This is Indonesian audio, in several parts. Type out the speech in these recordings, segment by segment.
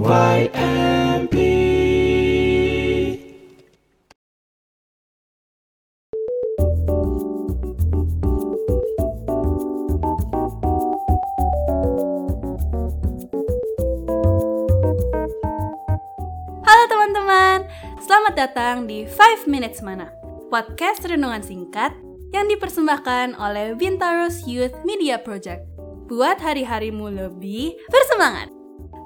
Halo teman-teman, selamat datang di 5 Minutes Mana, podcast renungan singkat yang dipersembahkan oleh Bintaros Youth Media Project. Buat hari-harimu lebih bersemangat.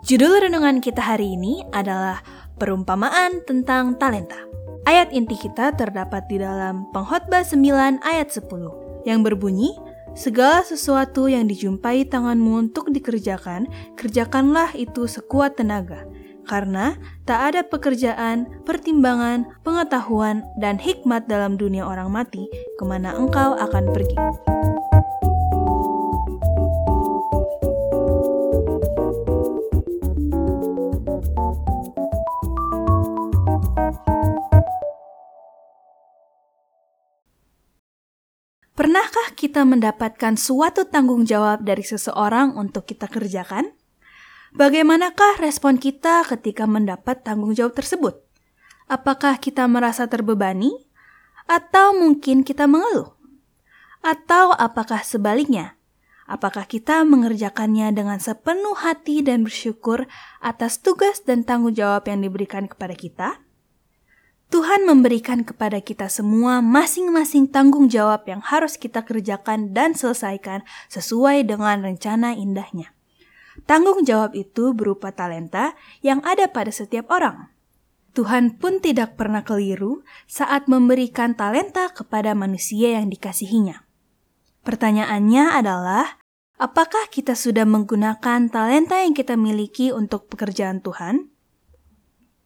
Judul renungan kita hari ini adalah Perumpamaan tentang Talenta. Ayat inti kita terdapat di dalam Pengkhotbah 9 ayat 10 yang berbunyi, Segala sesuatu yang dijumpai tanganmu untuk dikerjakan, kerjakanlah itu sekuat tenaga. Karena tak ada pekerjaan, pertimbangan, pengetahuan, dan hikmat dalam dunia orang mati, ke mana engkau akan pergi. Kita mendapatkan suatu tanggung jawab dari seseorang untuk kita kerjakan? Bagaimanakah respon kita ketika mendapat tanggung jawab tersebut? Apakah kita merasa terbebani? Atau mungkin kita mengeluh? Atau apakah sebaliknya? Apakah kita mengerjakannya dengan sepenuh hati dan bersyukur atas tugas dan tanggung jawab yang diberikan kepada kita? Tuhan memberikan kepada kita semua masing-masing tanggung jawab yang harus kita kerjakan dan selesaikan sesuai dengan rencana indahnya. Tanggung jawab itu berupa talenta yang ada pada setiap orang. Tuhan pun tidak pernah keliru saat memberikan talenta kepada manusia yang dikasihinya. Pertanyaannya adalah, apakah kita sudah menggunakan talenta yang kita miliki untuk pekerjaan Tuhan?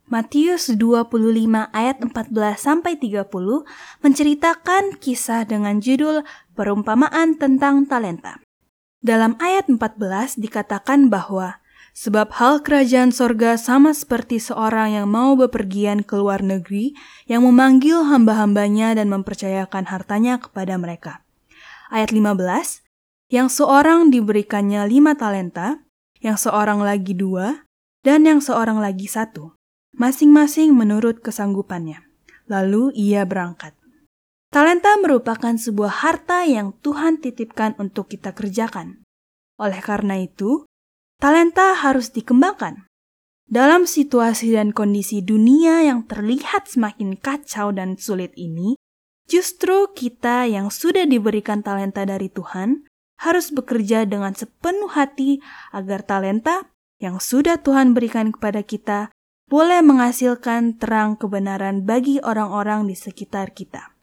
Matius 25 ayat 14 sampai 30 menceritakan kisah dengan judul Perumpamaan tentang Talenta. Dalam ayat 14 dikatakan bahwa sebab hal kerajaan sorga sama seperti seorang yang mau bepergian ke luar negeri yang memanggil hamba-hambanya dan mempercayakan hartanya kepada mereka. Ayat 15, yang seorang diberikannya lima talenta, yang seorang lagi dua, dan yang seorang lagi satu masing-masing menurut kesanggupannya. Lalu ia berangkat. Talenta merupakan sebuah harta yang Tuhan titipkan untuk kita kerjakan. Oleh karena itu, talenta harus dikembangkan. Dalam situasi dan kondisi dunia yang terlihat semakin kacau dan sulit ini, justru kita yang sudah diberikan talenta dari Tuhan harus bekerja dengan sepenuh hati agar talenta yang sudah Tuhan berikan kepada kita boleh menghasilkan terang kebenaran bagi orang-orang di sekitar kita.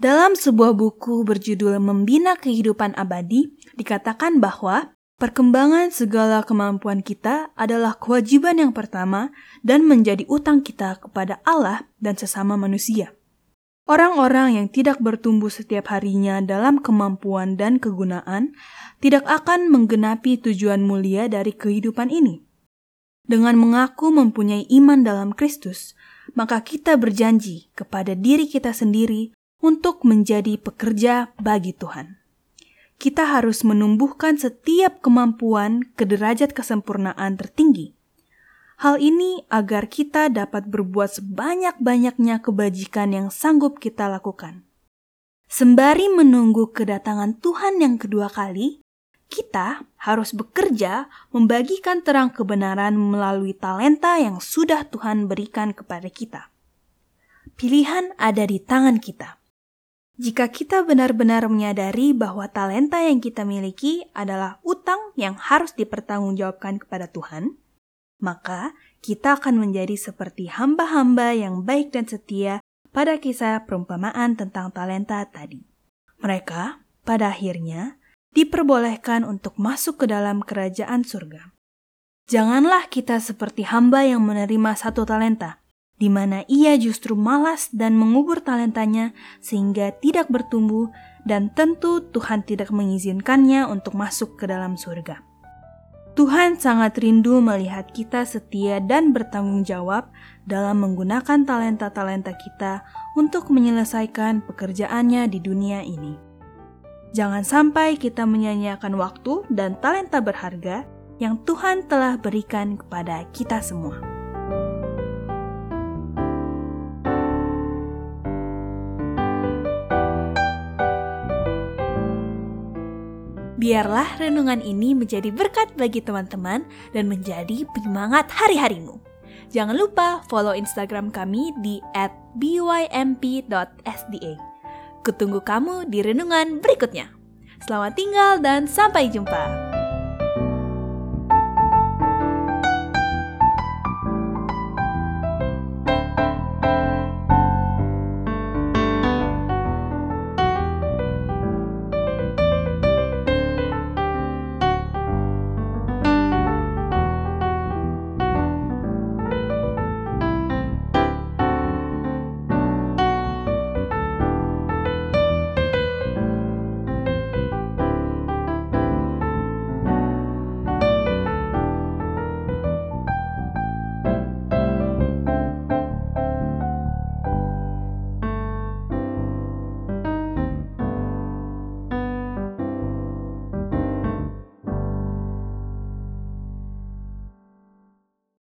Dalam sebuah buku berjudul Membina Kehidupan Abadi, dikatakan bahwa perkembangan segala kemampuan kita adalah kewajiban yang pertama dan menjadi utang kita kepada Allah dan sesama manusia. Orang-orang yang tidak bertumbuh setiap harinya dalam kemampuan dan kegunaan tidak akan menggenapi tujuan mulia dari kehidupan ini. Dengan mengaku mempunyai iman dalam Kristus, maka kita berjanji kepada diri kita sendiri untuk menjadi pekerja bagi Tuhan. Kita harus menumbuhkan setiap kemampuan ke derajat kesempurnaan tertinggi. Hal ini agar kita dapat berbuat sebanyak-banyaknya kebajikan yang sanggup kita lakukan. Sembari menunggu kedatangan Tuhan yang kedua kali, kita harus bekerja membagikan terang kebenaran melalui talenta yang sudah Tuhan berikan kepada kita. Pilihan ada di tangan kita. Jika kita benar-benar menyadari bahwa talenta yang kita miliki adalah utang yang harus dipertanggungjawabkan kepada Tuhan, maka kita akan menjadi seperti hamba-hamba yang baik dan setia pada kisah perumpamaan tentang talenta tadi. Mereka, pada akhirnya, diperbolehkan untuk masuk ke dalam kerajaan surga. Janganlah kita seperti hamba yang menerima satu talenta, di mana ia justru malas dan mengubur talentanya sehingga tidak bertumbuh dan tentu Tuhan tidak mengizinkannya untuk masuk ke dalam surga. Tuhan sangat rindu melihat kita setia dan bertanggung jawab dalam menggunakan talenta-talenta kita untuk menyelesaikan pekerjaannya di dunia ini. Jangan sampai kita menyanyiakan waktu dan talenta berharga yang Tuhan telah berikan kepada kita semua. Biarlah renungan ini menjadi berkat bagi teman-teman dan menjadi penyemangat hari-harimu. Jangan lupa follow Instagram kami di @bymp.sda. Kutunggu kamu di renungan berikutnya. Selamat tinggal dan sampai jumpa.